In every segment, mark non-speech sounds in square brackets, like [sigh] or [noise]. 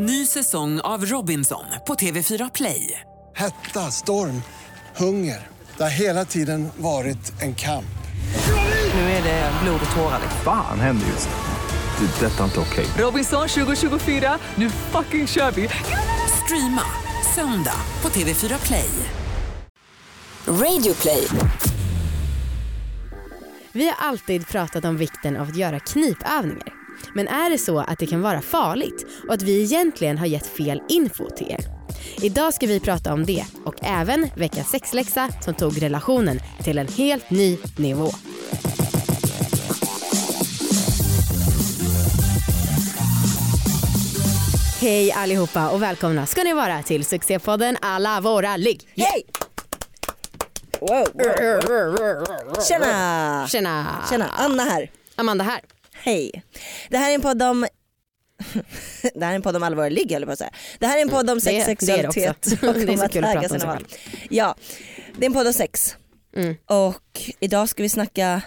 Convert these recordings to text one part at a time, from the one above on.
Ny säsong av Robinson på TV4 Play. Hetta, storm, hunger. Det har hela tiden varit en kamp. Nu är det blod och tårar. liksom. Fan händer just nu. Det. är Detta är inte okej. Robinson 2024, nu fucking kör vi! Streama söndag på TV4 Play. Radio play. Vi har alltid pratat om vikten av att göra knipövningar. Men är det så att det kan vara farligt och att vi egentligen har gett fel info till er? Idag ska vi prata om det och även veckans sexläxa som tog relationen till en helt ny nivå. Hej allihopa och välkomna ska ni vara till succépodden Alla våra ligg. Hej! Wow, wow. Tjena! Tjena! Tjena, Anna här. Amanda här. Hej. Det här är en podd om [laughs] det här är en podd om allvar ligg höll på att säga. Det här är en podd om sex, är det sexualitet [laughs] och om att äga sina val. Ja, det är en podd om sex. Mm. Och idag ska vi snacka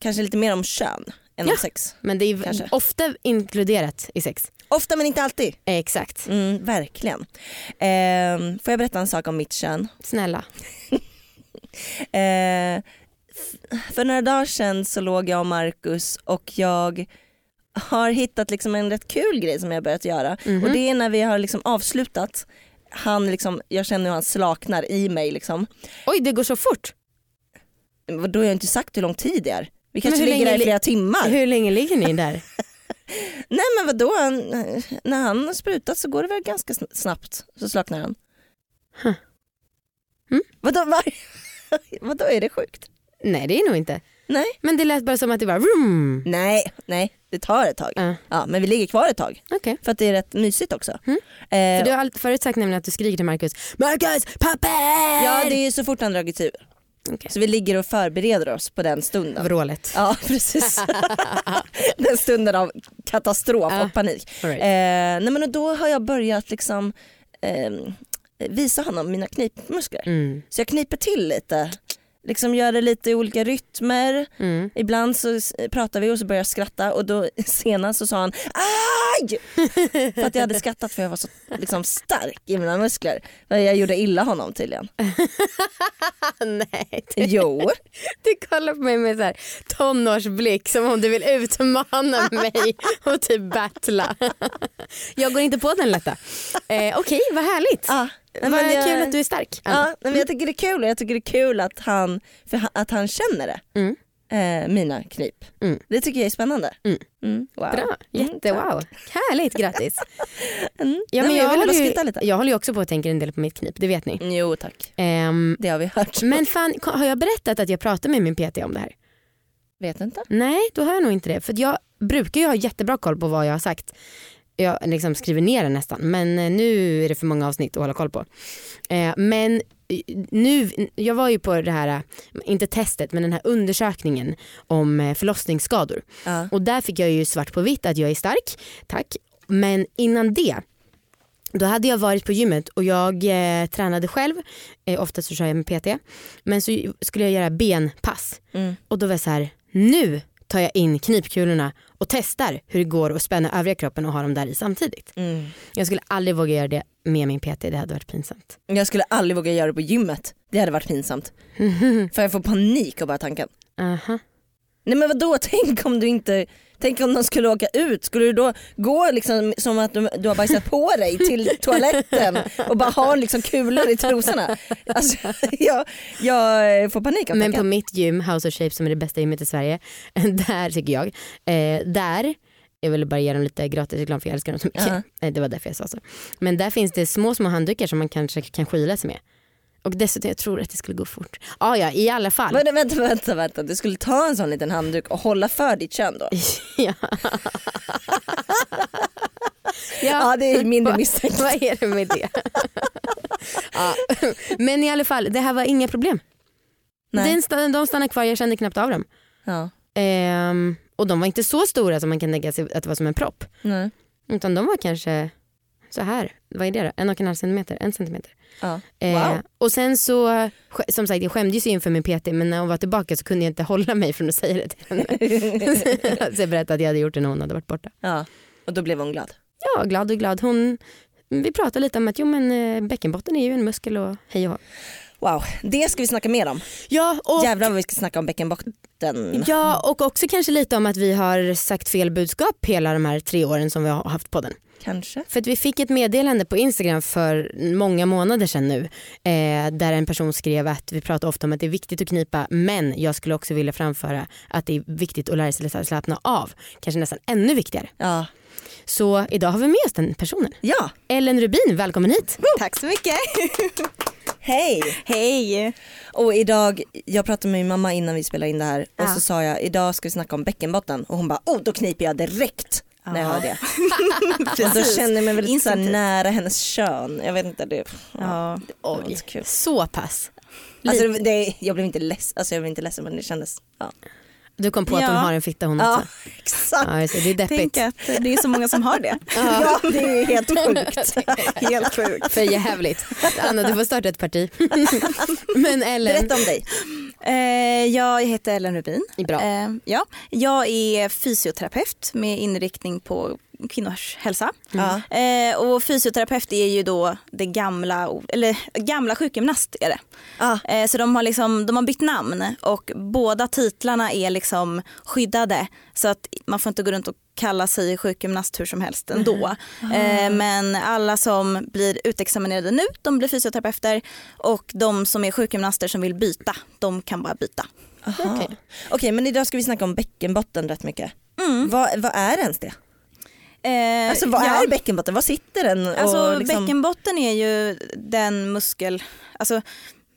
kanske lite mer om kön än Ja. om sex. Men det är Kanske. ofta inkluderat i sex. Ofta men inte alltid. Eh, Exakt. Mm, verkligen. Ehm, får jag berätta en sak om mitt kön? Snälla. [laughs] Eh, för några dagar sedan så låg jag och Marcus och jag har hittat liksom en rätt kul grej som jag börjat göra Mhm. och det är när vi har liksom avslutat han liksom, jag känner hur han slaknar i mig liksom. Oj det går så fort. Då har jag inte sagt hur lång tid det är. Vi kanske ligger där i flera timmar. Hur länge ligger ni där? [laughs] Nej men vadå, han, när han har sprutat så går det väl ganska sn- snabbt så slaknar han. Huh. Mm. Vadå, var, [laughs] vadå är det sjukt? Nej det är nog inte. Nej. Men det lät bara som att det var vroom. Nej, nej det tar ett tag. Ja. Ja, men vi ligger kvar ett tag. Okej. För att det är rätt mysigt också. Mm. Eh, För du har förut sagt nämligen att du skriker till Marcus Marcus papper! ja det är ju så fort han dragit ur. Okej. Så vi ligger och förbereder oss på den stunden. Vrålet. Ja [laughs] precis. [laughs] den stunden av katastrof Ja. och panik. Right. Eh, nej men och då har jag börjat liksom eh, visa honom mina knipmuskler. Mm. Så jag kniper till lite. Liksom gör det lite i olika rytmer. Mm. Ibland så pratar vi och så börjar jag skratta och då [laughs] senast så sa han aj! [laughs] för att jag hade skrattat för jag var så liksom, stark i mina muskler. Jag gjorde illa honom tydligen. [laughs] Nej, du, Jo. du kollar på mig med så här tonårsblick som om du vill utmana mig och typ battla. Jag går inte på den lätta. Eh, Okej, vad härligt. Ja, Vad jag- kul att du är stark. Anna. Ja, men jag tycker det är kul och jag tycker det är kul att han, för att han känner det. Mm. Eh, mina knip. Mm. Det tycker jag är spännande. Mm. Mm, wow. Bra, Mm, jättewow. Härligt, grattis. [laughs] Mm. Ja, Nej, men jag jag, bara håller ju, lite. jag håller också på att tänka en del på mitt knip, det vet ni. Jo tack, Ehm, det har vi hört. men fan, har jag berättat att jag pratade med min PT om det här? Vet inte. Nej, då har jag nog inte det. För jag brukar ju ha jättebra koll på vad jag har sagt. Jag liksom skriver ner det nästan. Men eh, nu är det för många avsnitt att hålla koll på. Eh, men eh, nu, jag var ju på det här, inte testet, men den här undersökningen om förlossningsskador. Ja. Och där fick jag ju svart på vitt att jag är stark, tack. Men innan det då hade jag varit på gymmet och jag eh, tränade själv, eh, oftast så kör jag med PT. Men så skulle jag göra benpass Mm. och då var jag så här, nu tar jag in knipkulorna och testar hur det går att spänna övriga kroppen och ha dem där i samtidigt. Mm. Jag skulle aldrig våga göra det med min PT, det hade varit pinsamt. Jag skulle aldrig våga göra det på gymmet. Det hade varit pinsamt. [laughs] För jag får panik av bara tanken. Aha. Nej men vadå, [laughs] tänk om du inte Tänk om de skulle åka ut, skulle du då gå liksom som att du, du har bajsat på dig till [laughs] toaletten och bara ha liksom kulor i trosorna? Alltså, [laughs] jag, jag får panik av Men på mitt gym, House of Shape som är det bästa gymmet i Sverige, [laughs] där tycker jag, eh, där jag ville bara ge dem lite gratis reklam för jag älskar dem så mycket. Ja. Eh, Det var därför jag sa så. Men där finns det små små handdukar som man kanske kan skyla sig med. Och dessutom jag tror att det skulle gå fort. Ah, ja i alla fall. Vänta, vänta, vänta, vänta, du skulle ta en sån liten handduk och hålla för ditt kön då? [laughs] ja. Ja det är mindre misstänkt. Vad är det med det? ja. Men i alla fall, det här var inga problem. Nej. Den de stannade kvar, jag kände knappt av dem. Ja. Ehm, och de var inte så stora som man kan tänka sig att det var som en propp. Nej. Utan de var kanske så här, vad är det då? En och en halv centimeter, en centimeter. Ja. Eh, Wow. Och sen så, som sagt jag skämdes ju inför min PT men när hon var tillbaka så kunde jag inte hålla mig från att säga det till henne. [laughs] så jag berättade att jag hade gjort det när hon hade varit borta. ja. Och då blev hon glad. ja, glad och glad. Hon, vi pratade lite om att jo, men, eh, bäckenbotten är ju en muskel och hej och hå. Wow, det ska vi snacka mer om. Ja, och, Jävlar vad vi ska snacka om bäckenbotten. ja, och också kanske lite om att vi har sagt fel budskap hela de här tre åren som vi har haft podden. Kanske. För att vi fick ett meddelande på Instagram för många månader sedan nu eh, där en person skrev att vi pratar ofta om att det är viktigt att knipa men jag skulle också vilja framföra att det är viktigt att lära sig att slappna av. Kanske nästan ännu viktigare. Ja. Så idag har vi med oss den personen. ja, Ellen Rubin, välkommen hit. Tack så mycket. [laughs] hej. Hej. Och idag, jag pratade med min mamma innan vi spelade in det här och Ja. så sa jag idag ska vi snacka om bäckenbotten och hon bara oh då kniper jag direkt när jag hör det. [laughs] och då känner jag mig väl lite så nära hennes kön. Jag vet inte, det, Ja. det var inte kul. Så pass. Alltså, det, det, jag blev inte ledsen, alltså, jag blev inte ledsen men det kändes, ja. Du kom på att Ja. hon har en fitta hon Ja, också. exakt. Ja, det, det är deppigt. Tänk att det är så många som har det. [laughs] Ja, det är helt sjukt. [laughs] Helt sjukt. För jävligt. Anna du får starta ett parti. [laughs] Men Ellen, Berätta om dig. Eh, jag heter Ellen Rubin. Bra. Eh, ja. Jag är fysioterapeut med inriktning på kvinnors hälsa. Ja. Eh, och fysioterapeut är ju då det gamla, eller gamla sjukgymnast är det. Ja. Eh, så de har, liksom, de har bytt namn och båda titlarna är liksom skyddade så att man får inte gå runt och kalla sig sjukgymnast hur som helst ändå. Eh, men alla som blir utexaminerade nu de blir fysioterapeuter och de som är sjukgymnaster som vill byta de kan bara byta. Okej. Okej men idag ska vi snacka om bäckenbotten rätt mycket. Mm. Vad, vad är ens det? Eh, Alltså vad ja. är bäckenbotten? Var sitter den? Alltså liksom... bäckenbotten är ju den muskel, alltså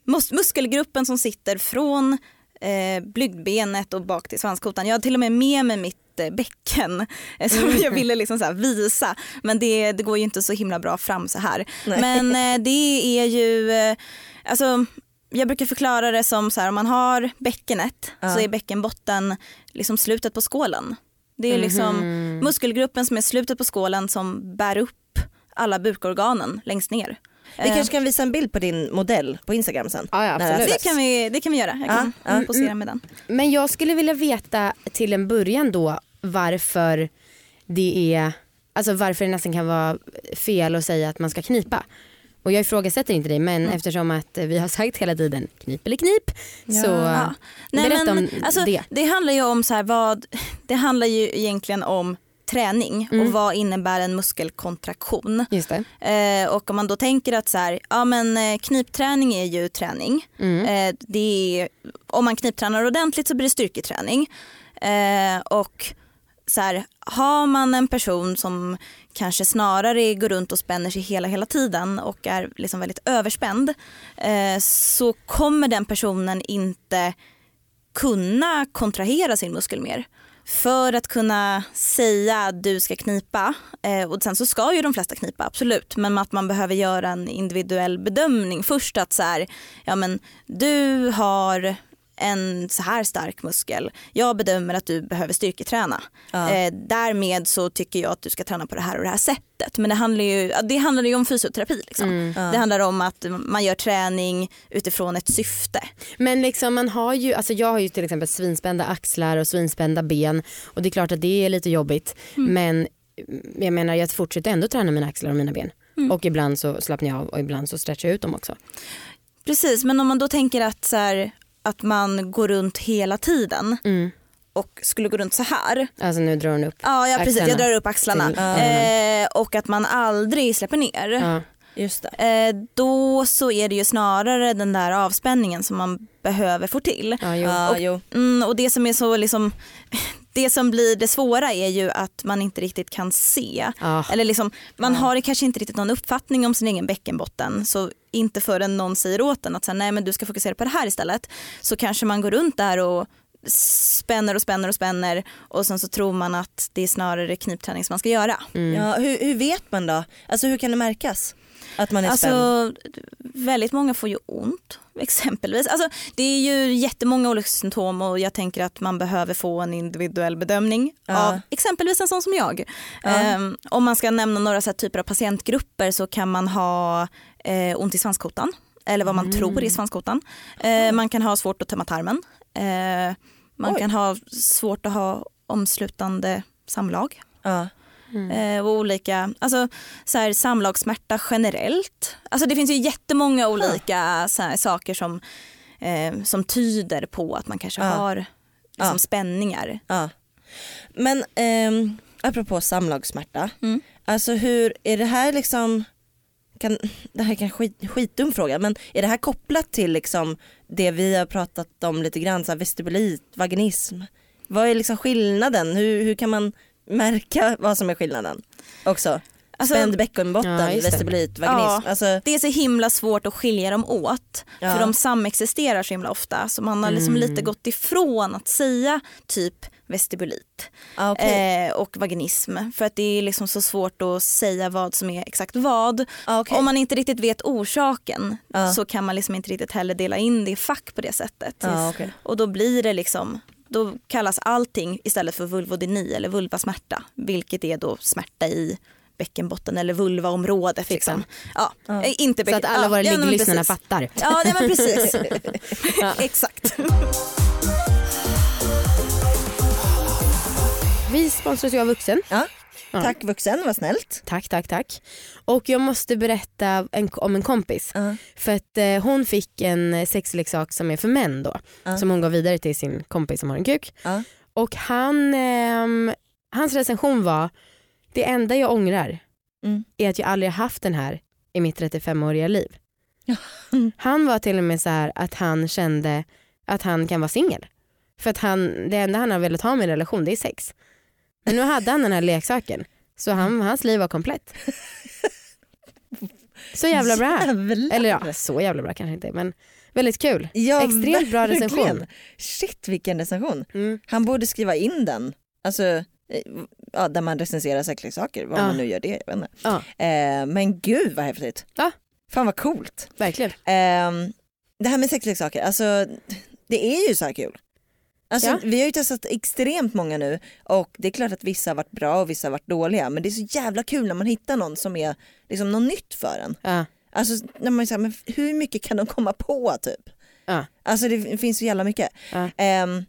mus- muskelgruppen som sitter från eh, blygdbenet och bak till svanskotan. Jag har till och med med mig mitt eh, bäcken eh, som jag ville liksom så visa men det, det går ju inte så himla bra fram så här. Nej. Men eh, det är ju, eh, alltså jag brukar förklara det som så här om man har bäckenet Ja. så är bäckenbotten liksom slutet på skålen. Det är liksom muskelgruppen som är slutet på skålen som bär upp alla bukorganen längst ner. Vi kanske kan visa en bild på din modell på Instagram sen. Ja, ja, det, kan vi, det kan vi göra. Jag kan Ja, ja. posera med den. Men jag skulle vilja veta till en början då varför det är, alltså varför det nästan kan vara fel att säga att man ska knipa. Och jag ifrågasätter inte dig men Mm. eftersom att vi har sagt hela tiden knip eller knip så Ja. Nej, berätta men, om alltså, det. Det handlar ju om så här vad, det handlar ju egentligen om träning Mm. och vad innebär en muskelkontraktion. Eh, och om man då tänker att så här, ja, men, eh, knipträning är ju träning. Mm. Eh, det är, om man kniptränar ordentligt så blir det styrketräning. Eh, och så här, har man en person som kanske snarare går runt och spänner sig hela, hela tiden och är liksom väldigt överspänd eh, så kommer den personen inte kunna kontrahera sin muskel mer. För att kunna säga att du ska knipa, eh, och sen så ska ju de flesta knipa absolut, men att man behöver göra en individuell bedömning först att så här, ja men du har en så här stark muskel. Jag bedömer att du behöver styrketräna. Ja. Eh, därmed så tycker jag att du ska träna på det här och det här sättet. Men det handlar ju, ja, det handlar ju om fysioterapi. Liksom. Det handlar om att man gör träning utifrån ett syfte. Men liksom man har ju, alltså jag har ju till exempel svinspända axlar och svinspända ben och det är klart att det är lite jobbigt Mm. men jag menar jag fortsätter ändå träna mina axlar och mina ben. Mm. Och ibland så slappnar jag av och ibland så stretchar jag ut dem också. Precis, men om man då tänker att, så här, att man går runt hela tiden Mm. och skulle gå runt så här. Alltså nu drar hon upp. Ja, ja precis, Axlarna. jag drar upp axlarna. Till- Eh, och att man aldrig släpper ner. Ja. Just det. Eh, då så är det ju snarare den där avspänningen som man behöver få till. Ja, jo. Ja, jo. Mm, och det som är så liksom [laughs] det som blir det svåra är ju att man inte riktigt kan se. Ah. Eller liksom, man har kanske inte riktigt någon uppfattning om sin egen bäckenbotten. Så inte förrän någon säger åt en att så här, nej men du ska fokusera på det här istället. Så kanske man går runt där och spänner och spänner och spänner och sen så tror man att det är snarare knipträning som man ska göra. Ja, hur, hur vet man då? Alltså hur kan det märkas? Att man är spänd? Alltså väldigt många får ju ont exempelvis. Alltså, det är ju jättemånga olika symptom och jag tänker att man behöver få en individuell bedömning Ja. av exempelvis en sån som jag. Ehm, om man ska nämna några så här typer av patientgrupper så kan man ha eh, ont i svanskotan eller vad man Mm. tror är svanskotan. Eh, man kan ha svårt att tömma tarmen. Eh, man Oj. kan ha svårt att ha omslutande samlag. Ja. Eh, och olika, alltså så här, samlagssmärta generellt. Alltså det finns ju jättemånga olika så här, saker som, eh, som tyder på att man kanske Ja. har liksom, Ja. spänningar. Ja. Men ehm, apropå samlagssmärta, Mm. alltså hur, är det här liksom, kan, det här är kanske skit, skitdum fråga, men är det här kopplat till liksom det vi har pratat om lite grann, så här vestibulit, vaginism? Vad är liksom skillnaden? Hur, hur kan man märka vad som är skillnaden också? Alltså- Spänd bäckenbotten, Ja, vestibulit, vaginism. Ja. Alltså, Det är så himla svårt att skilja dem åt Ja. för de samexisterar så himla ofta så man har liksom Mm. lite gått ifrån att säga typ vestibulit ah, okej. eh, och vaginism för att det är liksom så svårt att säga vad som är exakt vad. Ah, okej. Om man inte riktigt vet orsaken Ja. så kan man liksom inte riktigt heller dela in det i fack på det sättet. Ja, okej. Och då blir det liksom då kallas allting istället för vulvodyni eller vulvasmärta vilket är då smärta i bäckenbotten eller vulvaområdet. Liksom. Ja, eh, inte Så att alla ja, våra ja, precis. fattar. Ja, nej, men precis. [laughs] [laughs] Exakt. Vi sponsras ju av Vuxen. Ja. Ja. Tack vuxen, vad snällt. Tack, tack, tack. Och jag måste berätta en, om en kompis. Ja. För att eh, hon fick en sexleksak som är för män då. Ja. Som hon gav vidare till sin kompis som har en kuk. Ja. Och han, ehm, hans recension var, det enda jag ångrar Mm. är att jag aldrig haft den här i mitt 35-åriga liv. [laughs] Han var till och med så här att han kände att han kan vara singel. För att han, det enda han har velat ha med en relation det är sex. Men nu hade han den här leksaken så han, hans liv var komplett. Så jävla bra. Jävlar. Eller ja, så jävla bra kanske inte men väldigt kul. Ja, Extremt bra verkligen. recension. Shit vilken recension. Mm. Han borde skriva in den. Alltså, eh, ja, där man recenserar sexleksaker, vad Ja. man nu gör det. Jag vet. Ja, Eh, men gud vad häftigt. Ja. Fan vad coolt. verkligen. Eh, det här med sexleksaker, alltså det är ju så här kul. Alltså, Ja. Vi har ju testat extremt många nu och det är klart att vissa har varit bra och vissa har varit dåliga men det är så jävla kul när man hittar någon som är liksom något nytt för en. Ja. Alltså när man säger, men hur mycket kan de komma på typ? Ja. Alltså det finns så jävla mycket. Ehm,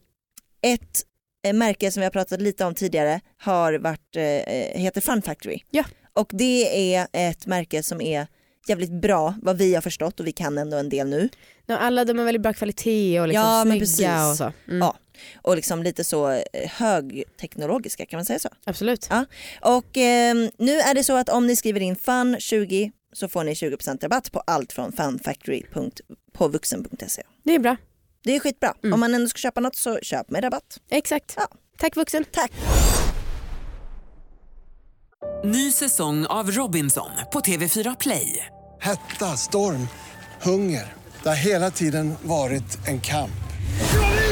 ett eh, märke som vi har pratat lite om tidigare har varit, eh, heter Fun Factory. Ja. Och det är ett märke som är jävligt bra vad vi har förstått och vi kan ändå en del nu. Ja, Alla de har väldigt bra kvalitet och liksom Ja, men snygga precis. och så. Mm. Ja. Och liksom lite så eh, högteknologiska kan man säga så. Absolut. Ja. Och ehm, nu är det så att om ni skriver in FUN20 så får ni 20% rabatt på allt från funfactory.vuxen.se. Det är bra. Det är skitbra. Mm. Om man ändå ska köpa något så köp med rabatt. Exakt. Ja. Tack vuxen. Tack. Ny säsong av Robinson på TV4 Play. Hetta, storm, hunger. Det har hela tiden varit en kamp.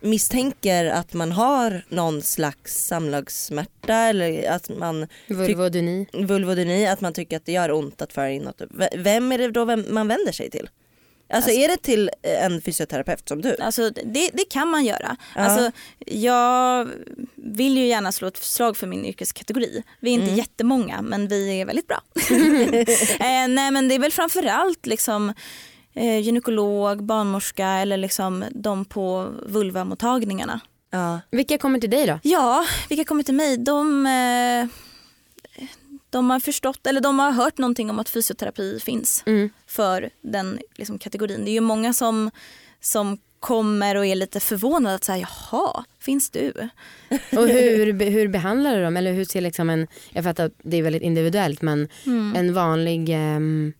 misstänker att man har någon slags samlagssmärta eller att man Vulvodyni. vulvodyni, att man tycker att det gör ont att föra in något. Vem är det då man vänder sig till? Alltså, är det till eh, en fysioterapeut som du? Alltså, det, det kan man göra. Ja. Alltså, jag vill ju gärna slå ett slag för min yrkeskategori. Vi är inte Mm. jättemånga men vi är väldigt bra. [laughs] [laughs] eh, nej men det är väl framförallt liksom eh, gynekolog, barnmorska eller liksom de på vulvamottagningarna. Ja. Vilka kommer till dig då? Ja, vilka kommer till mig? De, eh, de har förstått eller de har hört någonting om att fysioterapi finns Mm. för den liksom, kategorin. Det är ju många som, som kommer och är lite förvånade att säga jaha, finns du? [laughs] Och hur, hur behandlar du dem? Eller hur ser liksom en, jag fattar att det är väldigt individuellt men Mm. en vanlig ehm,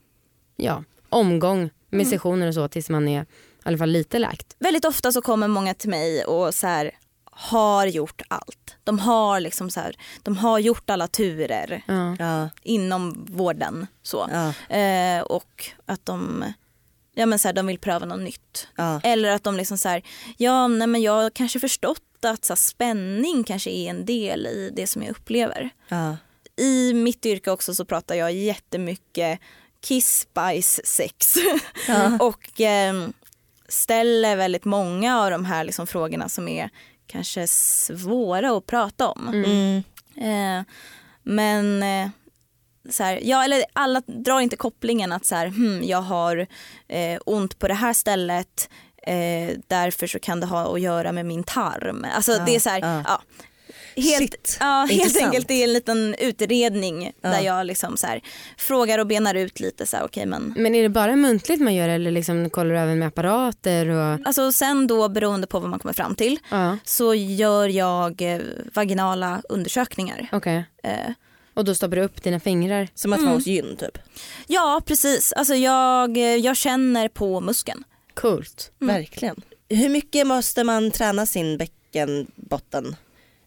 ja, omgång med Mm. sessioner och så tills man är i alla fall lite läkt. Väldigt ofta så kommer många till mig och så här, har gjort allt. De har, liksom så här, de har gjort alla turer Ja. Inom vården. Så. Ja. Eh, och att de, ja, men så här, de vill pröva något nytt. Ja. Eller att de liksom så här, ja nej, men jag har kanske förstått att så här, spänning kanske är en del i det som jag upplever. Ja. I mitt yrke också så pratar jag jättemycket kiss, spice, sex. [laughs] och eh, ställer väldigt många av de här liksom, frågorna som är kanske svåra att prata om. Mm. Eh, men eh, så här, ja, eller alla drar inte kopplingen att så här, hmm, jag har eh, ont på det här stället eh, därför så kan det ha att göra med min tarm. Alltså det är så här, ja. ja. Helt, Shit, ja, helt intressant. enkelt det är en liten utredning där jag liksom så här, frågar och benar ut lite så här, okej men Men är det bara muntligt man gör eller liksom kollar du även med apparater? Och... Alltså sen då beroende på vad man kommer fram till Ja, så gör jag eh, vaginala undersökningar. okej. Eh, Och då stoppar du upp dina fingrar? Som att vara hos gyn typ. ja precis, alltså jag, eh, jag känner på muskeln. Coolt. Verkligen. Hur mycket måste man träna sin bäckenbotten?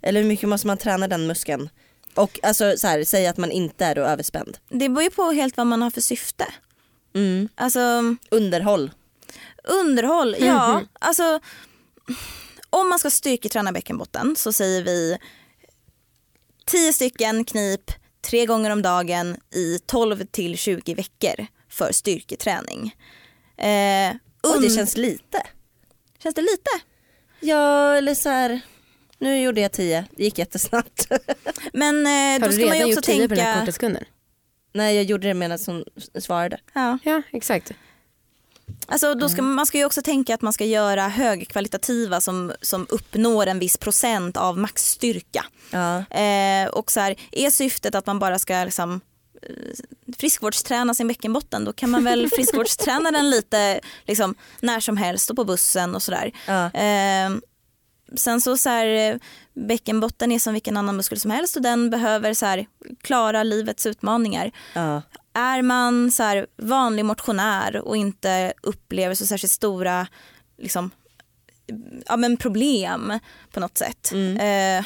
Eller hur mycket måste man träna den muskeln? Och alltså så här, säg att man inte är då överspänd. Det beror ju på helt vad man har för syfte. Mm. Alltså Underhåll. underhåll, ja alltså om man ska styrketräna bäckenbotten så säger vi 10 stycken knip tre gånger om dagen i 12 till 20 veckor för styrketräning. Eh, Och det und- känns lite. känns det lite? Ja eller så här. Nu gjorde jag 10, det gick jättesnabbt. [laughs] Men eh, Har då du ska man ju redan också gjort tio på den här tänka... korta sekunden? Nej jag gjorde det medan hon svarade. Ja. Ja, exakt. Alltså, då ska, Man ska ju också tänka att man ska göra högkvalitativa som, som uppnår en viss procent av maxstyrka. Ja. Eh, och så här, är syftet att man bara ska liksom, eh, friskvårdsträna sin bäckenbotten då kan man väl [laughs] friskvårdsträna den lite liksom, när som helst och på bussen och sådär. Ja. Eh, sen så, så här, eh, bäckenbotten är som vilken annan muskel som helst och den behöver så här, klara livets utmaningar. Ja. Är man så här, vanlig motionär och inte upplever så särskilt stora liksom, ja, men problem på något sätt. Eh,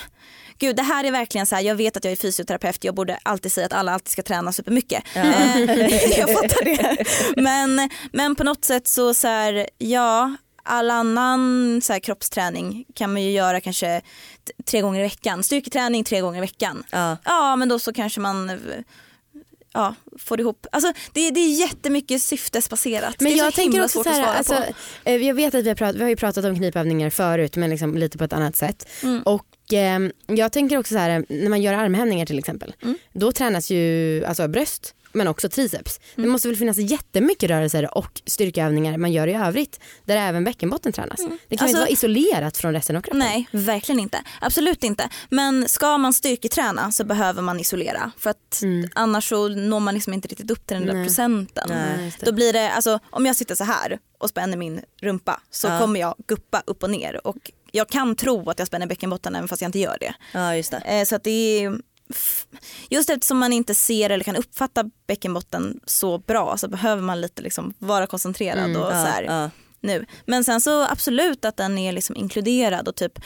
gud, det här är verkligen så här, jag vet att jag är fysioterapeut, jag borde alltid säga att alla alltid ska träna supermycket. Eh, [laughs] jag fattar det. Men, men på något sätt så, så här, ja, all annan så här, kroppsträning kan man ju göra kanske tre gånger i veckan. Styrketräning tre gånger i veckan. Ja. Ja men då så kanske man eh, ja, får ihop. Alltså, det, det är jättemycket syftesbaserat. Men jag tänker också så här, alltså, eh, jag vet att vi har, pratat, vi har ju pratat om knipövningar förut men liksom lite på ett annat sätt. Mm. Och eh, jag tänker också så här när man gör armhävningar till exempel. Mm. Då tränas ju alltså bröst men också triceps. Det Mm. måste väl finnas jättemycket rörelser och styrkeövningar man gör i övrigt där även bäckenbotten tränas. Det kan ju inte Alltså- vara isolerat från resten av kroppen. Nej, verkligen inte. Absolut inte. Men ska man styrketräna så behöver man isolera. För att annars så når man liksom inte riktigt upp till den där Nej. procenten. Nej, det. Då blir det, alltså, om jag sitter så här och spänner min rumpa så Ja. kommer jag guppa upp och ner. Och jag kan tro att jag spänner bäckenbotten även fast jag inte gör det. ja just det. Eh, Så att det är, just eftersom man inte ser eller kan uppfatta bäckenbotten så bra så behöver man lite liksom vara koncentrerad och så här, Mm, Ja, nu. Men sen så absolut att den är liksom inkluderad och typ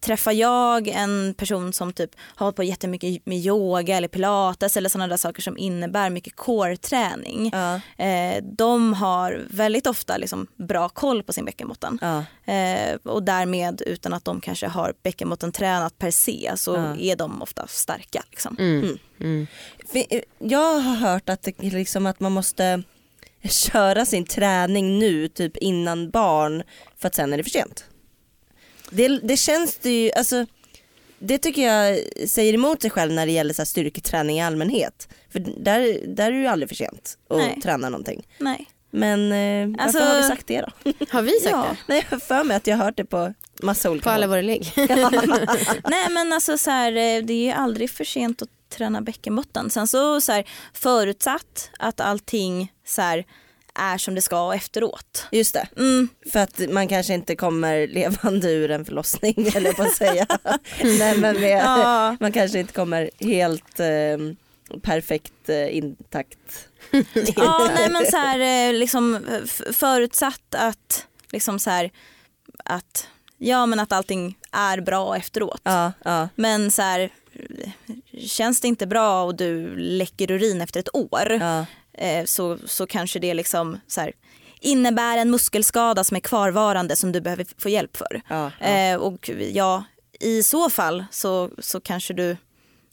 träffar jag en person som typ har hållit på jättemycket med yoga eller pilates eller sådana där saker som innebär mycket core-träning. ja, Eh, de har väldigt ofta liksom bra koll på sin bäckenbotten. ja. Eh, och därmed utan att de kanske har bäckenbotten tränat per se så Ja. är de ofta starka. Liksom. Mm. Mm. För, Jag har hört att, det, liksom att man måste köra sin träning nu typ innan barn för att sen är det för sent. Det, det känns det ju, alltså det tycker jag säger emot sig själv när det gäller så här styrketräning i allmänhet. För där, där är det ju aldrig för sent att Nej. träna någonting. Nej. Men eh, Alltså- varför har vi sagt det då? [laughs] Har vi sagt Ja. det? Nej jag har för mig att jag har hört det på massa olika På alla våra ligg? [laughs] [laughs] Nej men alltså så här, eh, det är ju aldrig för sent att träna bäckenbotten. Sen så, så här, förutsatt att allting så här, är som det ska efteråt. Just det, Mm, för att man kanske inte kommer [laughs] levande ur en förlossning eller på att säga. [laughs] Nej, men med, Ja. Man kanske inte kommer helt eh, perfekt eh, intakt. [laughs] ja, nej men så här, eh, liksom, förutsatt att, liksom så här, att ja men att allting är bra efteråt. Ja, ja. Men så här, känns det inte bra och du läcker urin efter ett år ja. Eh, så, så kanske det liksom så här, innebär en muskelskada som är kvarvarande som du behöver få hjälp för. Ja, ja. Eh, och ja, i så fall så, så kanske du,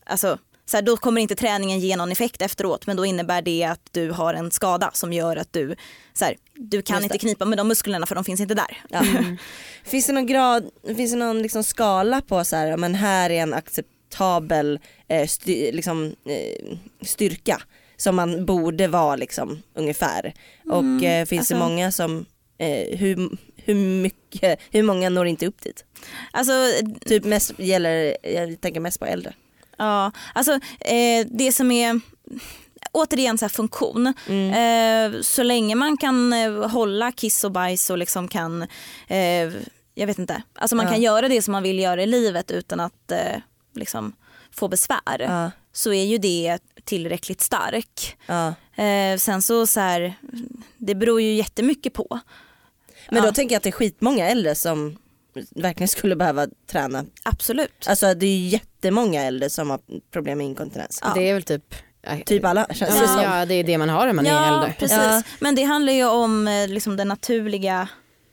alltså så här, då kommer inte träningen ge någon effekt efteråt men då innebär det att du har en skada som gör att du, så här, du kan inte knipa med de musklerna för de finns inte där. Ja. [laughs] Finns det någon grad, finns det någon liksom skala på så här, men här är en acceptabel eh, sty, liksom, eh, styrka som man borde vara liksom ungefär. Och eh, finns det alltså- många som, eh, hur, hur mycket, hur många når inte upp dit? Alltså, Typ mest gäller, jag tänker mest på äldre. Ja, alltså eh, det som är återigen så här funktion. Mm. Eh, så länge man kan eh, hålla kiss och bajs och liksom kan, eh, jag vet inte, alltså man Ja. kan göra det som man vill göra i livet utan att eh, liksom få besvär. Ja, Så är ju det tillräckligt stark. ja. Eh, sen så, så här, det beror ju jättemycket på. Men Ja. då tänker jag att det är skitmånga äldre som verkligen skulle behöva träna. Absolut. Alltså det är ju jättemånga äldre som har problem med inkontinens. Ja. Det är väl typ Typ alla känns det Ja, som. ja det är det man har när man är Ja, äldre. precis. Ja. Men det handlar ju om eh, liksom den naturliga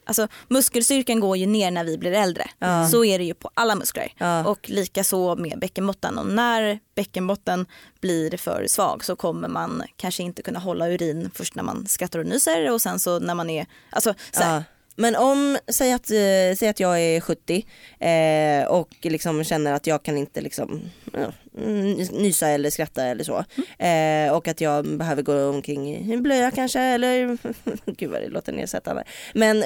Alltså muskelstyrkan går ju ner när vi blir äldre. Ja. Så är det ju på alla muskler. Ja. Och lika så med bäckenbotten. Och när bäckenbotten blir för svag så kommer man kanske inte kunna hålla urin först när man skrattar och nyser och sen så när man är, alltså så här. Men om, säg att, eh, säg att jag är 70 eh, och liksom känner att jag kan inte liksom, ja, mm, nysa eller skratta eller så. Eh, och att jag behöver gå omkring i en blöja kanske eller, [laughs] gud vad det låter nedsättande. Men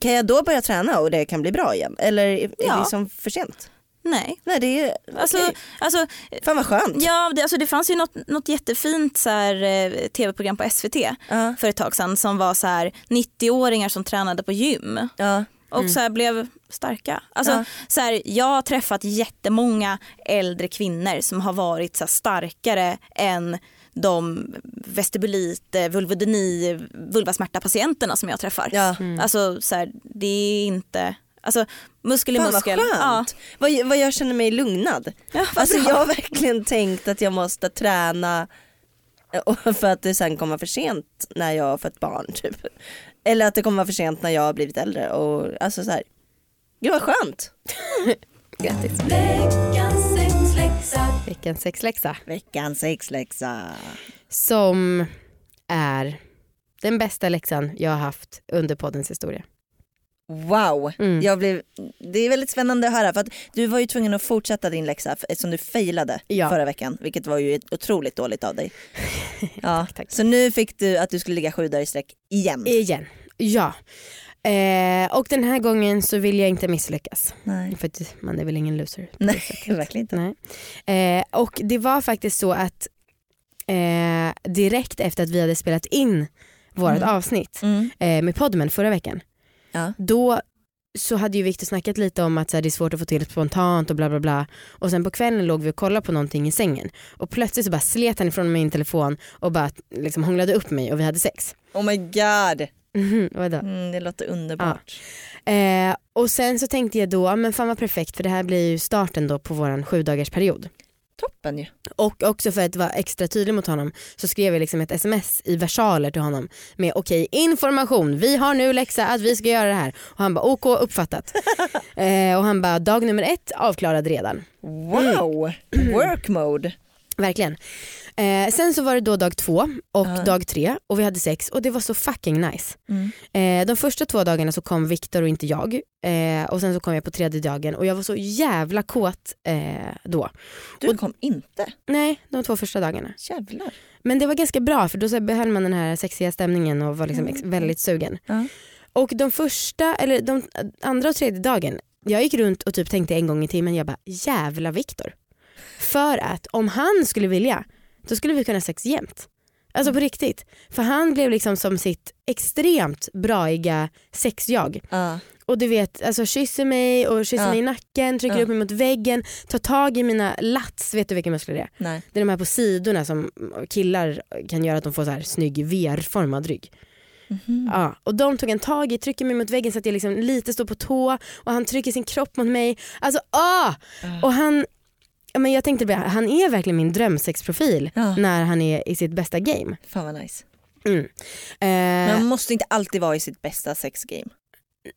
kan jag då börja träna och det kan bli bra igen? Eller är är Ja. det liksom för sent? Nej. Nej det är, Alltså, okej. alltså, Fan vad skönt. ja, det, alltså det fanns ju något, något jättefint så här, eh, tv-program på SVT Ja. för ett tag sedan som var så här 90-åringar som tränade på gym. Ja. och så här blev starka. Alltså, Ja. så här, jag har träffat jättemånga äldre kvinnor som har varit så här, starkare än de vestibulit, eh, vulvodyni, vulvasmärta-patienterna som jag träffar. Ja. Alltså så här, det är inte, alltså muskel i Fan vad muskel. skönt. Vad, vad jag känner mig lugnad. Ja, vad Alltså bra. jag har verkligen tänkt att jag måste träna eh, för att det sen kommer för sent när jag har fått barn typ. Eller att det kommer vara för sent när jag har blivit äldre och alltså så här. Gud vad skönt. [laughs] Grattis. Veckans sexläxa. Veckans sexläxa. Som är den bästa läxan jag har haft under poddens historia. Wow, Mm. jag blev, det är väldigt spännande att höra för att du var ju tvungen att fortsätta din läxa eftersom du failade Ja. förra veckan vilket var ju otroligt dåligt av dig. [laughs] Ja. tack. Så nu fick du att du skulle ligga sju dagar i sträck igen. Igen. Ja. Eh, och den här gången så vill jag inte misslyckas. Nej, För att man är väl ingen loser. Nej [laughs] verkligen inte. Nej. Eh, och det var faktiskt så att eh, direkt efter att vi hade spelat in vårt Mm. avsnitt Mm. eh, med Podmen förra veckan. Ja. Då så hade ju Viktor snackat lite om att så här, det är svårt att få till spontant och bla bla bla. Och sen på kvällen låg vi och kollade på någonting i sängen. Och plötsligt så bara slet han ifrån min telefon och bara liksom hånglade upp mig och vi hade sex. Oh my god, Mhm, vadå? mm, det låter underbart. Eh, och sen så tänkte jag då, ja, men fan vad perfekt för det här blir ju starten då på våran sju dagars period. Toppen ju. Och också för att vara extra tydlig mot honom så skrev jag liksom ett sms i versaler till honom med okej information, vi har nu läxa att vi ska göra det här. Och han bara OK uppfattat. [laughs] eh, och han bara dag nummer ett avklarad redan. Wow, work mode. Verkligen. Eh, sen så var det då dag två och Ja. dag tre och vi hade sex och det var så fucking nice. Mm. Eh, de första två dagarna så kom Viktor och inte jag eh, och sen så kom jag på tredje dagen och jag var så jävla kåt eh, då. Du Och- kom inte, Nej, de två första dagarna. jävlar. Men det var ganska bra för då så behöll man den här sexiga stämningen och var liksom ex- väldigt sugen. Ja. Och de första, eller de andra och tredje dagen, jag gick runt och typ tänkte en gång i timmen, jag bara jävla Viktor. För att om han skulle vilja, då skulle vi kunna ha sex jämt. Alltså på riktigt. För han blev liksom som sitt extremt braiga sexjag. Ja. Och du vet, alltså kysser mig och kysser Ja. mig i nacken, trycker Ja. upp mig mot väggen, tar tag i mina lats, vet du vilka muskler det är? Nej. Det är de här på sidorna som killar kan göra att de får så här snygg VR-formad rygg. Ja, och de tog en tag i, trycker mig mot väggen så att jag liksom lite står på tå och han trycker sin kropp mot mig. Alltså ah! Och han, ja, men jag tänkte bara, han är verkligen min drömsexprofil Ja. när han är i sitt bästa game. Fan vad nice. Mm. Eh, Men man måste inte alltid vara i sitt bästa sexgame.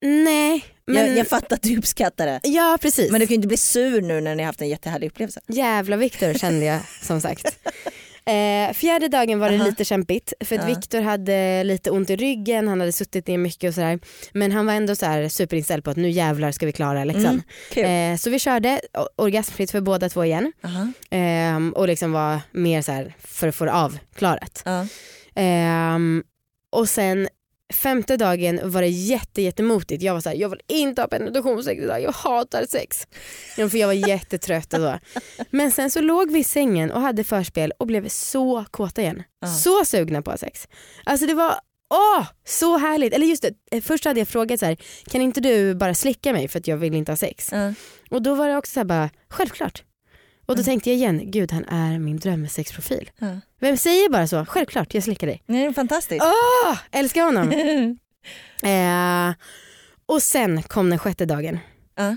nej, men Jag, jag fattar att du uppskattar det. ja precis. Men du kan ju inte bli sur nu när ni har haft en jättehärlig upplevelse. Jävla Viktor kände jag som sagt. Eh, fjärde dagen var det Aha. lite kämpigt för att Ja. Viktor hade lite ont i ryggen, han hade suttit ner mycket och sådär. Men han var ändå så här superinställd på att nu jävlar ska vi klara läxan. Mm, kul. Eh, så vi körde orgasmfritt för båda två igen. Aha. Ehm, och liksom var mer så här för att få det avklarat. Ehm, och sen femte dagen var det jätte, jättemotigt. Jag var så här, jag vill inte ha penetrationssex idag, jag hatar sex. Ja, för jag var jättetrött och så. Men sen så låg vi i sängen och hade förspel och blev så kåta igen. Ja. Så sugna på sex. Alltså det var Åh, så härligt! Eller just det, eh, först hade jag frågat så här, kan inte du bara slicka mig för att jag vill inte ha sex? Ja. Och då var det också så här bara, självklart. Och då tänkte jag igen, gud han är min drömsexprofil. Ja. Vem säger bara så? Självklart, jag slickar dig. Det är fantastiskt. Åh, älskar honom. [laughs] eh, och sen kom den sjätte dagen. Ja.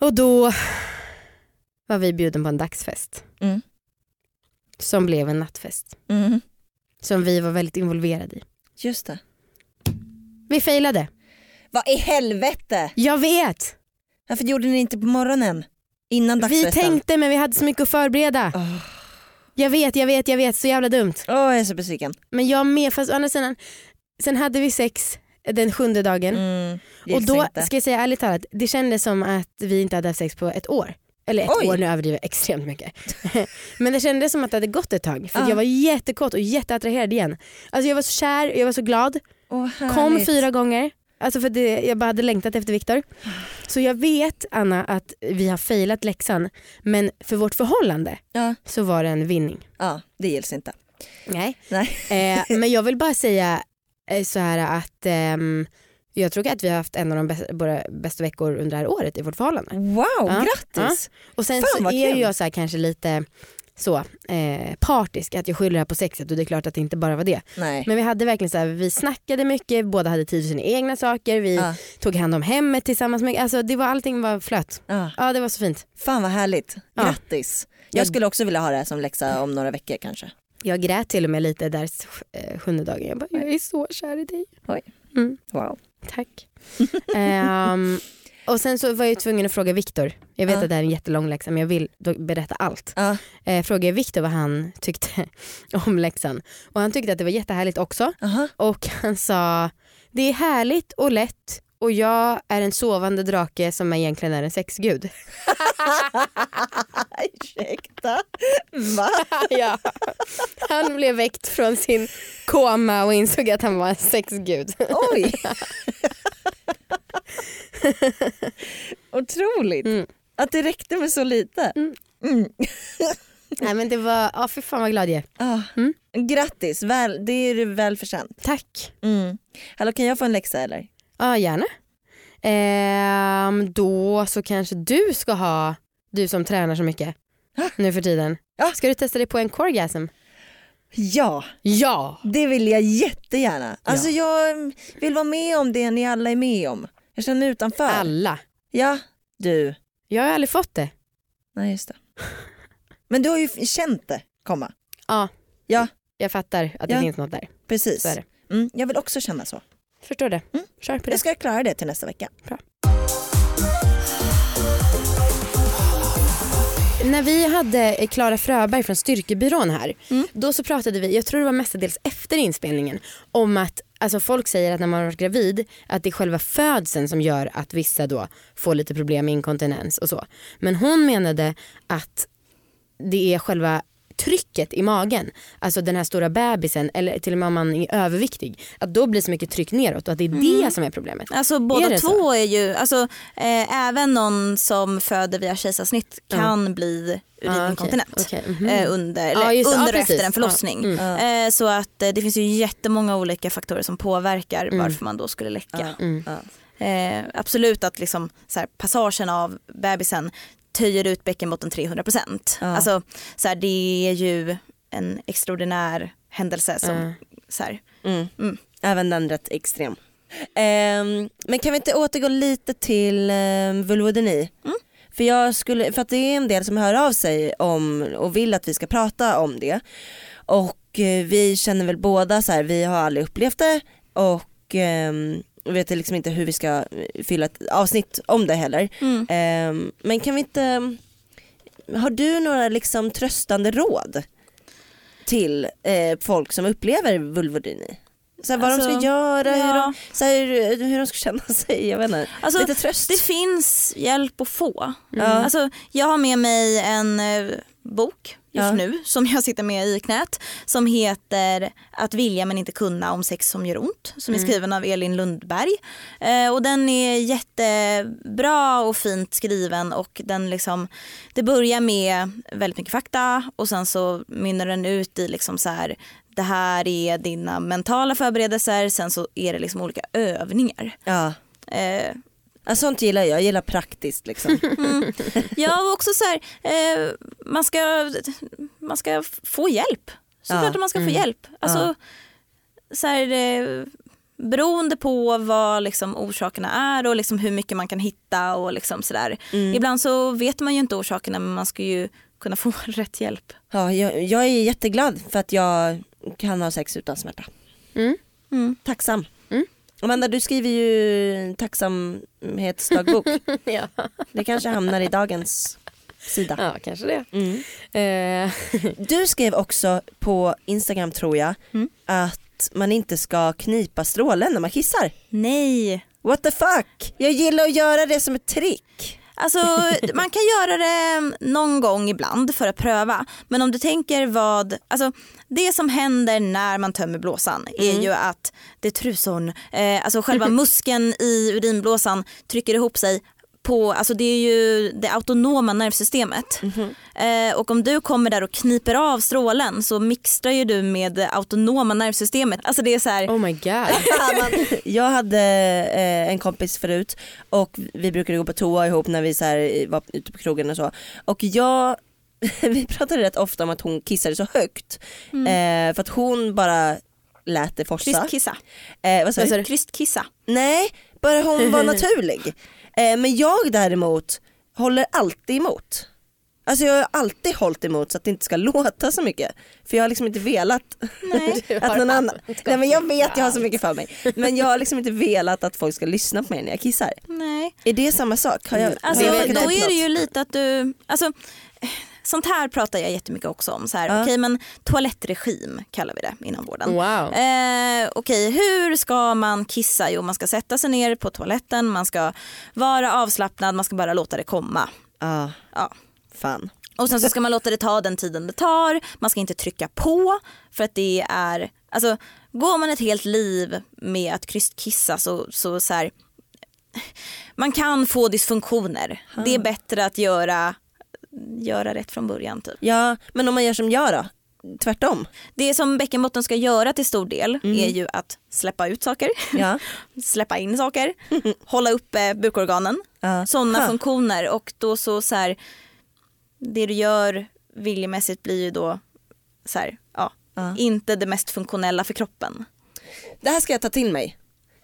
Och då var vi bjuden på en dagsfest. Mm. Som blev en nattfest. Mm. Som vi var väldigt involverade i. Just det. Vi failade. Vad i helvete? Jag vet! Varför gjorde ni inte på morgonen? Innan Vi tänkte men vi hade så mycket att förbereda. Åh, Jag vet, jag vet, jag vet. Så jävla dumt. Åh, jag är så besviken. Men jag med, fast å andra sidan, sen hade vi sex den sjunde dagen. Mm. och då inte. ska jag säga ärligt talat, det kändes som att vi inte hade haft sex på ett år. Eller ett Oj. år, nu överdriver jag extremt mycket. [laughs] Men det kändes som att det hade gått ett tag. För Ja. jag var jättekåt och jätteattraherad igen. Alltså jag var så kär, jag var så glad. Åh, Kom fyra gånger. Alltså för det, jag bara hade längtat efter Viktor. Så jag vet Anna att vi har failat läxan men för vårt förhållande Ja. så var det en vinning. ja, det gills inte. Nej. Nej. Eh, men jag vill bara säga eh, så här att ehm, jag tror att vi har haft en av de bästa, våra bästa veckor under det här året i vårt förhållande. Wow, Ja, grattis! Och sen Fan, så är kul. jag så här kanske lite så eh, partisk, att jag skyller det här på sexet och det är klart att det inte bara var det. Nej. Men vi hade verkligen så här, vi snackade mycket, båda hade tid för sina egna saker, vi Ja. tog hand om hemmet tillsammans med, alltså det var, allting var flöt. Ja. Ja det var så fint. Fan vad härligt. Ja. Grattis. Jag Jag- skulle också vilja ha det här som läxa om några veckor kanske. Jag grät till och med lite där eh, sjunde dagen, jag bara jag är så kär i dig. Oj. Mm. Wow. Tack. [laughs] Ehm, och sen så var jag ju tvungen att fråga Viktor. Jag vet Ja. att det här är en jättelång läxa men jag vill berätta allt. Ja. Eh, frågade Viktor vad han tyckte [laughs] om läxan. Och han tyckte att det var jättehärligt också. Aha. Och han sa det är härligt och lätt och jag är en sovande drake som egentligen är en sexgud. [laughs] Ursäkta? Va? [laughs] ja. Han blev väckt från sin koma och insåg att han var en sexgud. Oj. Otroligt. Mm. Att det räckte med så lite. Mm. Mm. Nej men det var, ja för fan vad glad jag är. Ah. Mm. Grattis, väl, det är du väl förtjänt. Tack. Mm. Hallå kan jag få en läxa eller? Ja gärna. Ehm, då så kanske du ska ha, du som tränar så mycket nu för tiden. Ska du testa dig på en corgasm? Ja, Ja! det vill jag jättegärna. Alltså jag vill vara med om det ni alla är med om. Jag känner mig utanför. Alla. Ja, du. Jag har aldrig fått det. Nej just det. Men du har ju känt det komma. Ja. Ja. Jag fattar att det Ja. finns något där. Precis. Mm, jag vill också känna så. Förstår det. Mm. Kör på det. Jag ska klara det till nästa vecka. När vi hade Klara Fröberg från Styrkebyrån här, Mm. då så pratade vi, jag tror det var mestadels efter inspelningen, om att alltså folk säger att när man har varit gravid att det är själva födseln som gör att vissa då får lite problem med inkontinens och så. Men hon menade att det är själva trycket i magen, alltså den här stora bebisen eller till och med om man är överviktig, att då blir så mycket tryck neråt och att det är det som är problemet. Alltså båda Är det två så? är ju, alltså, eh, även någon som föder via kejsarsnitt kan bli Ah, okej, urininkontinent. okej, mhm. eh, under, det. Ja, under och precis. efter en förlossning. Mm. Eh, så att eh, det finns ju jättemånga olika faktorer som påverkar Mm. varför man då skulle läcka. Mm. Eh, absolut att liksom, så här, passagen av bebisen töjer ut bäckenbotten 300%. Ja. Alltså, så här, det är ju en extraordinär händelse som Ja. så här. Mm. Även den rätt extrem. Ehm, men kan vi inte återgå lite till um, vulvodyni? För, jag skulle, för att det är en del som hör av sig om och vill att vi ska prata om det. Och eh, vi känner väl båda så här, vi har aldrig upplevt det och um, vet liksom inte hur vi ska eh, fylla ett avsnitt om det heller. Ehm, men kan vi inte, har du några liksom tröstande råd till eh, folk som upplever vulvodyni? Så här, vad de Alltså, ska göra, hur, ja. de, så här, hur de ska känna sig, jag vet inte. Alltså, Lite tröst. Det finns hjälp att få. Ja. Alltså, jag har med mig en eh, bok just Ja. nu som jag sitter med i knät som heter Att vilja men inte kunna om sex som gör ont som är skriven av Elin Lundberg. Eh, och den är jättebra och fint skriven och den liksom, det börjar med väldigt mycket fakta och sen så mynnar den ut i liksom så här det här är dina mentala förberedelser, sen så är det liksom olika övningar. Ja. Eh, Ja, sånt gillar jag, jag gillar praktiskt liksom. [laughs] Ja och också så här, eh, man, ska, man ska få hjälp. Såklart Ja. att man ska få hjälp. Alltså, så här, eh, beroende på vad liksom, orsakerna är och liksom hur mycket man kan hitta och liksom sådär. Ibland så vet man ju inte orsakerna men man ska ju kunna få [laughs] rätt hjälp. Ja, jag, jag är jätteglad för att jag kan ha sex utan smärta. Mm. Tacksam. Amanda du skriver ju tacksamhetsdagbok. [laughs] ja. Det kanske hamnar i dagens sida. ja, kanske det. Mm. Eh, [laughs] Du skrev också på Instagram tror jag att man inte ska knipa strålen när man kissar. Nej. What the fuck? Jag gillar att göra det som ett trick. Alltså man kan göra det någon gång ibland för att pröva. Men om du tänker vad, alltså det som händer när man tömmer blåsan är ju att det är truson, eh, alltså själva [laughs] muskeln i urinblåsan trycker ihop sig på, alltså det är ju det autonoma nervsystemet. Eh, och om du kommer där och kniper av strålen så mixtrar ju du med det autonoma nervsystemet. Alltså det är så här, oh my god. [laughs] Jag hade eh, en kompis förut och vi brukade gå på toa ihop när vi så här, var ute på krogen och så. Och jag, [laughs] vi pratade rätt ofta om att hon kissade så högt. Eh, för att hon bara lät det forsa. krystkissa. Eh, vad sa du? Krystkissa. Nej, bara hon var [laughs] naturlig. Eh, men jag däremot håller alltid emot. Alltså jag har alltid hållit emot så att det inte ska [laughs] låta så mycket. För jag har liksom inte velat att någon annan... Nej men jag vet jag har så mycket för mig. Men jag har liksom inte velat att folk ska lyssna på mig när jag kissar. Nej. Är det samma sak? Har jag, Alltså, har jag då är det ju lite att du, alltså, sånt här pratar jag jättemycket också om. Så här, Ja. Okej men toalettregim kallar vi det inom vården. Wow. Eh, Okej hur ska man kissa? Jo man ska sätta sig ner på toaletten, man ska vara avslappnad, man ska bara låta det komma. Ja, Ja. fan. Och sen så ska man låta det ta den tiden det tar, man ska inte trycka på för att det är, alltså går man ett helt liv med att krystkissa så, så, så här, man kan få dysfunktioner. Det är bättre att göra, göra rätt från början typ. Ja, men om man gör som jag då? Tvärtom? Det som bäckenbotten ska göra till stor del är ju att släppa ut saker, Ja. [laughs] släppa in saker, hålla uppe bukorganen. Ja. Sådana Ha. funktioner och då så, så här, det du gör viljemässigt blir ju då så här, ja, Ja. inte det mest funktionella för kroppen. Det här ska jag ta till mig.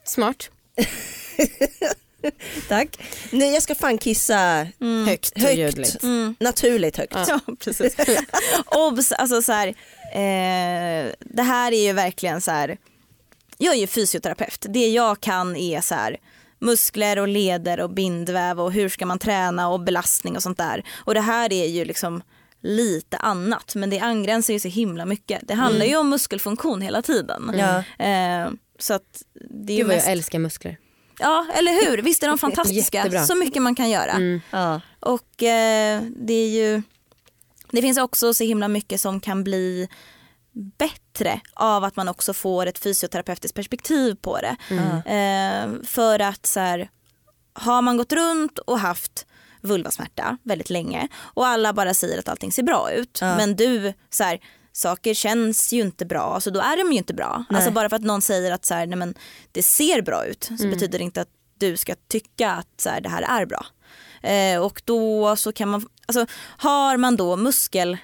Smart. [laughs] [laughs] Tack. Nej jag ska fan kissa Högt och högt. ljudligt. Naturligt högt. Ja, precis. [laughs] Obs, alltså så här, eh, det här är ju verkligen så här, jag är ju fysioterapeut. Det jag kan är så här muskler och leder och bindväv och hur ska man träna och belastning och sånt där. Och det här är ju liksom lite annat men det angränsar ju så himla mycket. Det handlar ju om muskelfunktion hela tiden. Ja. Eh, så att det är Gud vad mest... jag älskar muskler. Ja eller hur, visst är de [laughs] fantastiska. Jättebra. Så mycket man kan göra. Ja. Och eh, det är ju Det finns också så himla mycket som kan bli bättre av att man också får ett fysioterapeutiskt perspektiv på det. Eh, för att så här, har man gått runt och haft vulvasmärta väldigt länge och alla bara säger att allting ser bra ut men du så här, saker känns ju inte bra så då är de ju inte bra. Alltså bara för att någon säger att så här, nej men, det ser bra ut så betyder det inte att du ska tycka att så här, det här är bra. Eh, och då så kan man, alltså har man då muskel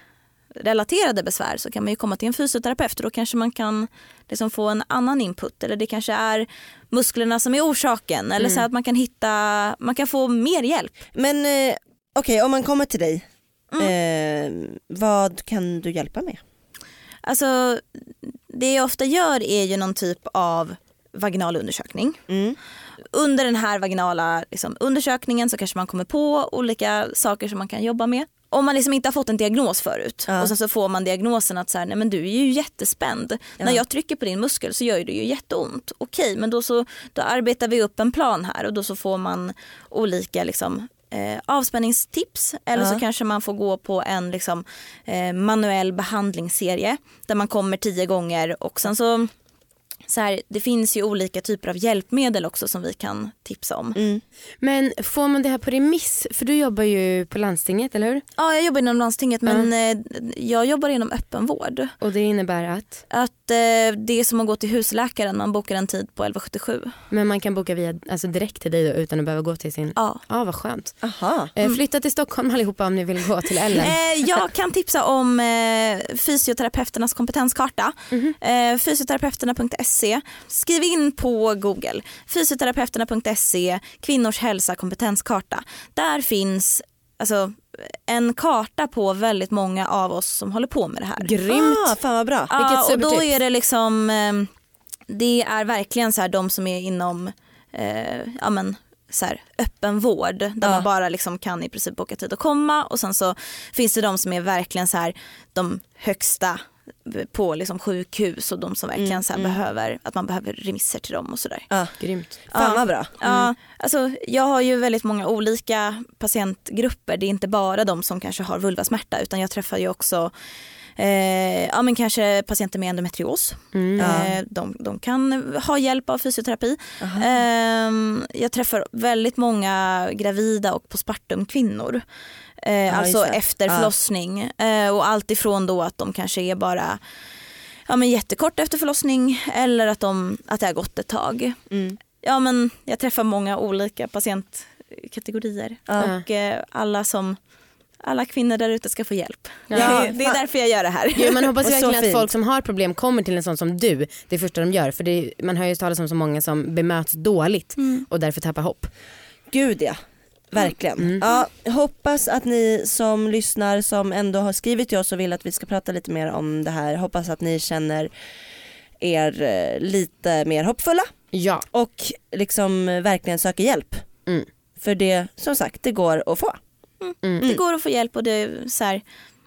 relaterade besvär så kan man ju komma till en fysioterapeut och då kanske man kan liksom få en annan input eller det kanske är musklerna som är orsaken eller så att man kan hitta, man kan få mer hjälp. Men eh, okej om man kommer till dig, eh, vad kan du hjälpa med? Alltså det jag ofta gör är ju någon typ av vaginal undersökning. Mm. Under den här vaginala liksom, undersökningen så kanske man kommer på olika saker som man kan jobba med. Om man liksom inte har fått en diagnos förut Ja. och sen så får man diagnosen att så här, nej men du är ju jättespänd. När jag trycker på din muskel så gör det ju jätteont. Okej men då, så, då arbetar vi upp en plan här och då så får man olika liksom, eh, avspänningstips eller Ja. så kanske man får gå på en liksom, eh, manuell behandlingsserie där man kommer tio gånger och sen så så här, det finns ju olika typer av hjälpmedel också som vi kan tipsa om. Mm. Men får man det här på remiss? För du jobbar ju på landstinget, eller hur? Ja, jag jobbar inom landstinget men eh, jag jobbar inom öppenvård. Och det innebär att? Att det är som att gå till husläkaren, man bokar en tid på 1177. Men man kan boka via, alltså direkt till dig då, utan att behöva gå till sin... Ja. Ja, vad skönt. Aha. Eh, flytta till Stockholm allihopa om ni vill gå till Ellen. [laughs] Eh, jag kan tipsa om eh, fysioterapeuternas kompetenskarta. Eh, fysioterapeuterna.se. Skriv in på google. Fysioterapeuterna.se, kvinnors hälsa kompetenskarta. Där finns alltså, en karta på väldigt många av oss som håller på med det här. Grymt. Ah, fan vad bra. Ja, Vilket och då är det liksom, eh, det är verkligen så här de som är inom eh, ja, men, så här, öppen vård där Ja. man bara liksom kan i princip boka tid och komma och sen så finns det de som är verkligen så här de högsta på liksom sjukhus och de som verkligen så här behöver, att man behöver remisser till dem och sådär. Ja. Grymt. Fan Ja. vad bra. Ja, alltså, jag har ju väldigt många olika patientgrupper. Det är inte bara de som kanske har vulvasmärta utan jag träffar ju också eh, ja, men kanske patienter med endometrios. Eh, de, de kan ha hjälp av fysioterapi. Eh, jag träffar väldigt många gravida och postpartum Eh, alltså just det. efter Ja. förlossning. Eh, och allt ifrån då att de kanske är bara ja, men jättekort efter förlossning eller att, de, att det har gått ett tag. Mm. Ja, men jag träffar många olika patientkategorier och eh, alla som alla kvinnor där ute ska få hjälp. Ja. det, det är [laughs] därför jag gör det här. Jo, man hoppas [laughs] verkligen att fint. folk som har problem kommer till en sån som du det första de gör. För det man hör ju talas om så många som bemöts dåligt och därför tappar hopp. Gud ja. Verkligen. Ja, hoppas att ni som lyssnar som ändå har skrivit till oss och vill att vi ska prata lite mer om det här, hoppas att ni känner er eh, lite mer hoppfulla Ja. och liksom verkligen söker hjälp. Mm. För det, som sagt, det går att få. Det går att få hjälp och det är så här,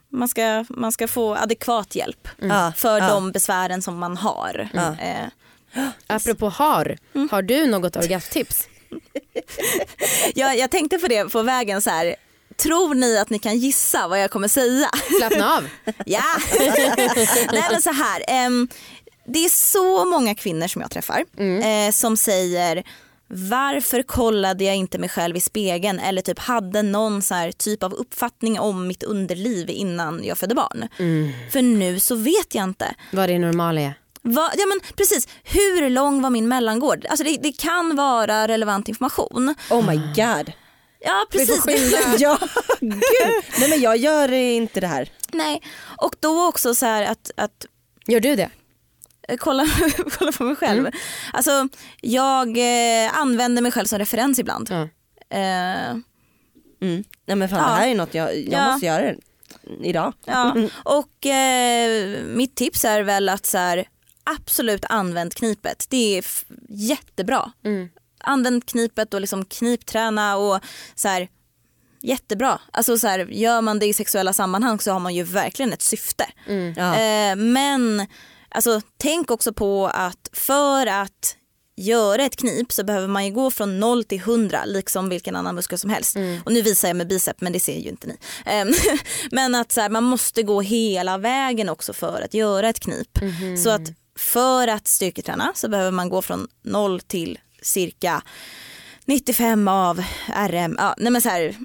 man, ska, man ska få adekvat hjälp Ja, för ja. de besvären som man har. Eh, Apropå har, har du något orgasmtips? [laughs] jag, jag tänkte på det på vägen så här. Tror ni att ni kan gissa vad jag kommer säga? Slappna av. [laughs] Ja! [laughs] Nej men så här. ehm, det är så många kvinnor som jag träffar eh, som säger varför kollade jag inte mig själv i spegeln eller typ hade någon så här typ av uppfattning om mitt underliv innan jag födde barn. För nu så vet jag inte. Vad det normala är. Va, ja men precis, hur lång var min mellangård? Alltså det, det kan vara relevant information. Oh my god. Ja Vi får precis. [laughs] ja, gud. Nej men jag gör inte det här. Nej. Och då också så här att, att Gör du det? eh, kolla, [laughs] kolla på mig själv. Alltså jag eh, använder mig själv som referens ibland. Ja. Eh, Mm. Nej men fan Ja. det här är något jag, jag Ja. måste göra det idag. ja. [laughs] Och eh, mitt tips är väl att så här, absolut använd knipet. Det är jättebra. Använd knipet och liksom knipträna och så här, jättebra. Alltså så här, gör man det i sexuella sammanhang så har man ju verkligen ett syfte. Ja. Eh, men alltså, tänk också på att för att göra ett knip så behöver man ju gå från 0 till 100 liksom vilken annan muskel som helst. Och nu visar jag med bicep men det ser ju inte ni. Ehm, [laughs] men att så här, man måste gå hela vägen också för att göra ett knip. Så att för att styrketräna så behöver man gå från 0 till cirka 95 av RM. Ja, nej men så här,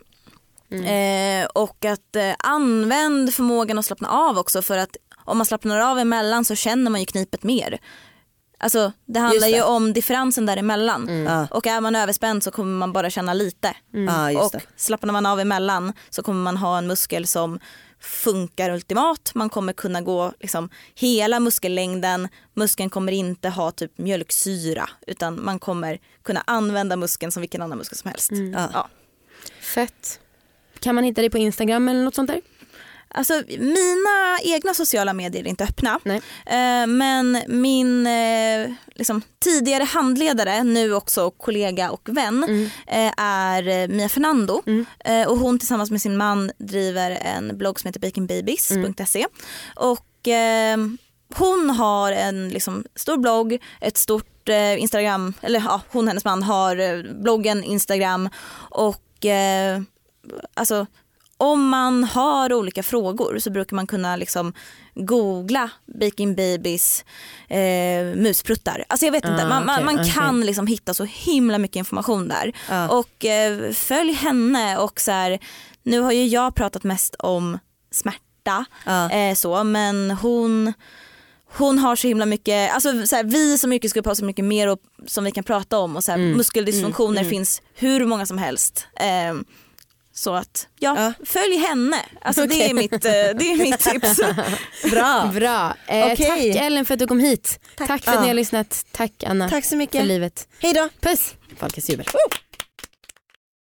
Eh, och att eh, använd förmågan att slappna av också för att om man slappnar av emellan så känner man ju knipet mer. Alltså det handlar det. ju om differensen däremellan. Ja. Och är man överspänd så kommer man bara känna lite. Just och det. slappnar man av emellan så kommer man ha en muskel som funkar ultimat. Man kommer kunna gå liksom hela muskellängden. Muskeln kommer inte ha typ mjölksyra utan man kommer kunna använda muskeln som vilken annan muskel som helst. Ja. Fett. Kan man hitta dig på Instagram eller något sånt där? Alltså mina egna sociala medier är inte öppna. Nej. Eh, men min eh, liksom, tidigare handledare, nu också kollega och vän, Mm. eh, är Mia Fernando. Eh, och hon tillsammans med sin man driver en blogg som heter baconbabies.se. Och eh, hon har en liksom, stor blogg, ett stort eh, Instagram, eller ja, hon och hennes man har bloggen, Instagram och eh, alltså om man har olika frågor så brukar man kunna liksom googla Baking Babies eh, muspruttar. Alltså jag vet inte, Ah, man, man, okej, man okej. kan liksom hitta så himla mycket information där. Ja. Och eh, följ henne och så här, nu har ju jag pratat mest om smärta Ja. eh, så men hon hon har så himla mycket, alltså så här, vi som yrkesgrupp har så mycket mer och, som vi kan prata om och så här, Mm. muskeldysfunktioner finns hur många som helst. Eh, så att ja, Ja. följ henne. Alltså, det, är mitt, eh, det är mitt tips. [laughs] Bra. Bra. Eh, Okej. Tack Ellen för att du kom hit. Tack, för att Ja. ni har lyssnat. Tack Anna Tack så för mycket. livet. Hej då. Puss. Folkets jubel.